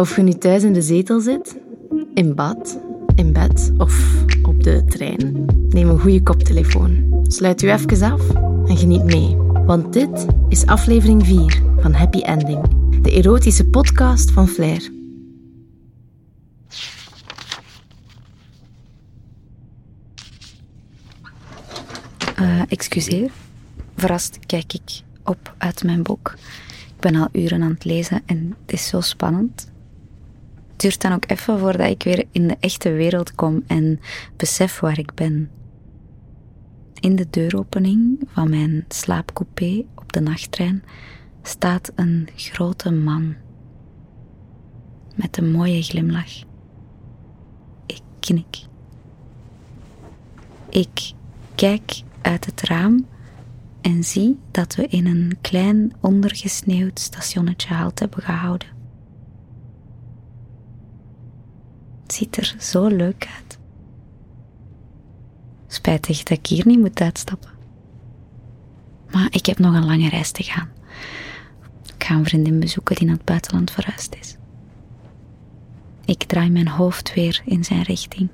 Of je nu thuis in de zetel zit, in bad, in bed of op de trein, neem een goede koptelefoon. Sluit u even af en geniet mee. Want dit is aflevering 4 van Happy Ending, de erotische podcast van Flair. Uh, excuseer, verrast kijk ik op uit mijn boek. Ik ben al uren aan het lezen en het is zo spannend. Duurt dan ook even voordat ik weer in de echte wereld kom en besef waar ik ben. In de deuropening van mijn slaapcoupé op de nachttrein staat een grote man. Met een mooie glimlach. Ik knik. Ik kijk uit het raam en zie dat we in een klein ondergesneeuwd stationnetje halt hebben gehouden. Het ziet er zo leuk uit. Spijtig dat ik hier niet moet uitstappen. Maar ik heb nog een lange reis te gaan. Ik ga een vriendin bezoeken die naar het buitenland verhuisd is. Ik draai mijn hoofd weer in zijn richting.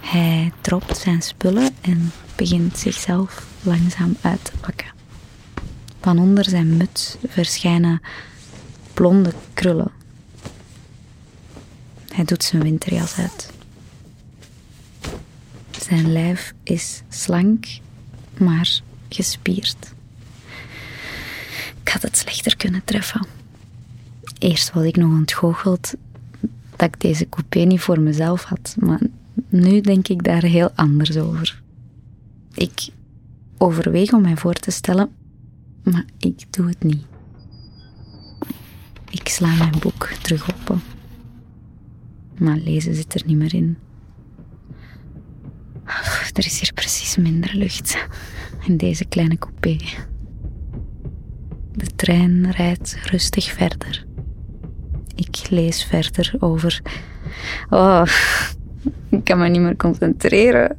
Hij dropt zijn spullen en begint zichzelf langzaam uit te pakken. Van onder zijn muts verschijnen blonde krullen. Hij doet zijn winterjas uit. Zijn lijf is slank, maar gespierd. Ik had het slechter kunnen treffen. Eerst was ik nog ontgoocheld dat ik deze coupé niet voor mezelf had, maar nu denk ik daar heel anders over. Ik overweeg om mij voor te stellen, maar ik doe het niet. Ik sla mijn boek terug open. Maar lezen zit er niet meer in. Er is hier precies minder lucht in deze kleine coupé. De trein rijdt rustig verder. Ik lees verder over. Oh, ik kan me niet meer concentreren.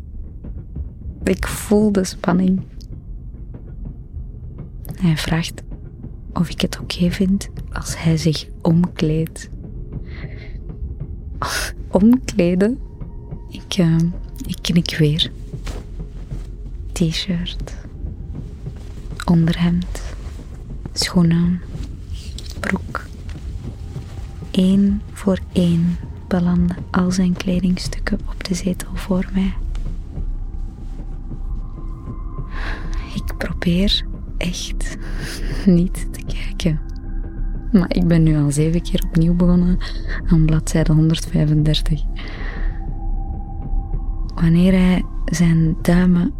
Ik voel de spanning. Hij vraagt of ik het oké vind als hij zich omkleedt. Omkleden? Ik, uh, ik knik weer. T-shirt, onderhemd, schoenen, broek. Eén voor één belanden al zijn kledingstukken op de zetel voor mij. Ik probeer echt niet te kijken. Maar ik ben nu al zeven keer opnieuw begonnen aan bladzijde 135. Wanneer hij zijn duimen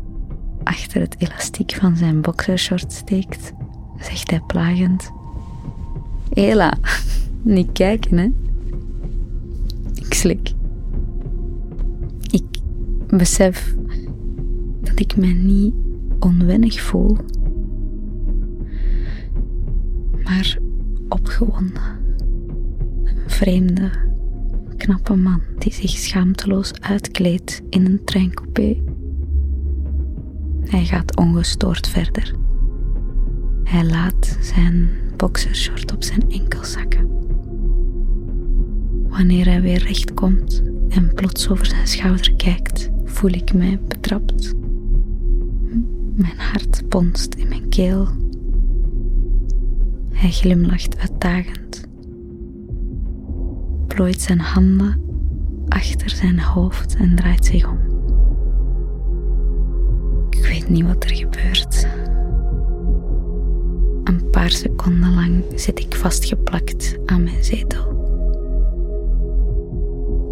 achter het elastiek van zijn boxershort steekt, zegt hij plagend: Ela, niet kijken, hè? Ik slik. Ik besef dat ik me niet onwennig voel, maar opgewonden. Een vreemde, knappe man die zich schaamteloos uitkleedt in een treincoupé. Hij gaat ongestoord verder. Hij laat zijn boxershort op zijn enkel zakken. Wanneer hij weer recht komt en plots over zijn schouder kijkt, voel ik mij betrapt. Mijn hart bonst in mijn keel. Hij glimlacht uitdagend, plooit zijn handen achter zijn hoofd en draait zich om. Ik weet niet wat er gebeurt. Een paar seconden lang zit ik vastgeplakt aan mijn zetel.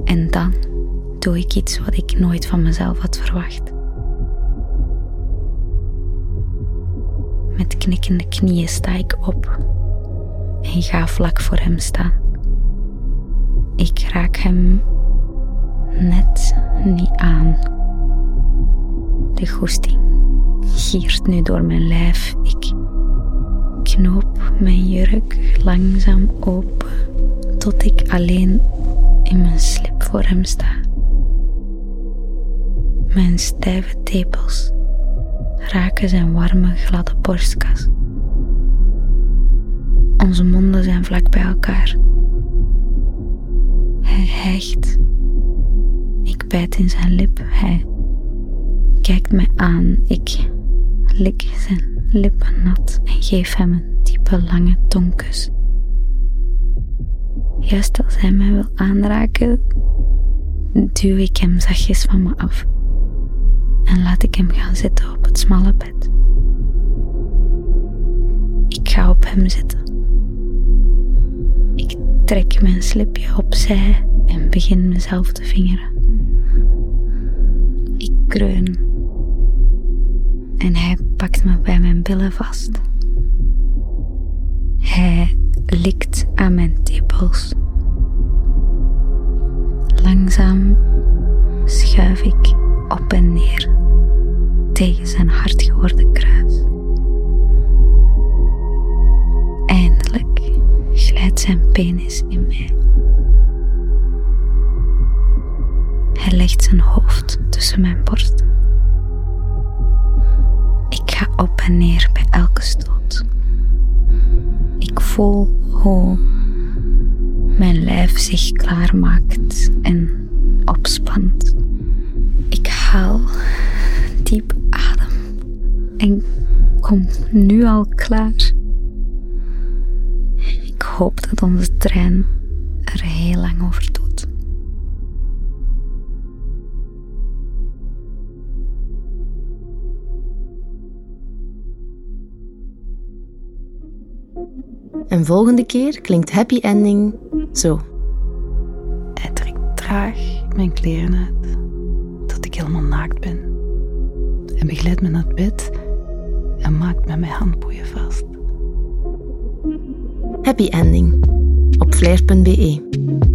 En dan doe ik iets wat ik nooit van mezelf had verwacht. Met knikkende knieën sta ik op en ga vlak voor hem staan. Ik raak hem net niet aan. De goesting giert nu door mijn lijf. Ik knoop mijn jurk langzaam open tot ik alleen in mijn slip voor hem sta. Mijn stijve tepels raken zijn warme, gladde borstkas. Onze monden zijn vlak bij elkaar. Hij hijgt. Ik bijt in zijn lip. Hij kijkt mij aan. Ik lik zijn lippen nat en geef hem een diepe lange tongkus. Juist als hij mij wil aanraken, duw ik hem zachtjes van me af en laat ik hem gaan zitten op het smalle bed. Ik ga op hem zitten. Trek mijn slipje opzij en begin mezelf te vingeren. Ik kreun en hij pakt me bij mijn billen vast. Hij likt aan mijn tepels. Langzaam schuif ik op en neer tegen zijn hard geworden kruis. Penis in mij. Hij legt zijn hoofd tussen mijn borst. Ik ga op en neer bij elke stoot. Ik voel hoe mijn lijf zich klaarmaakt en opspant. Ik haal diep adem en kom nu al klaar. Ik hoop dat onze trein er heel lang over doet. En volgende keer klinkt happy ending zo. Hij trekt traag mijn kleren uit, tot ik helemaal naakt ben. Hij begeleidt me naar het bed en maakt me mijn handboeien vast. Happy ending op flair.be.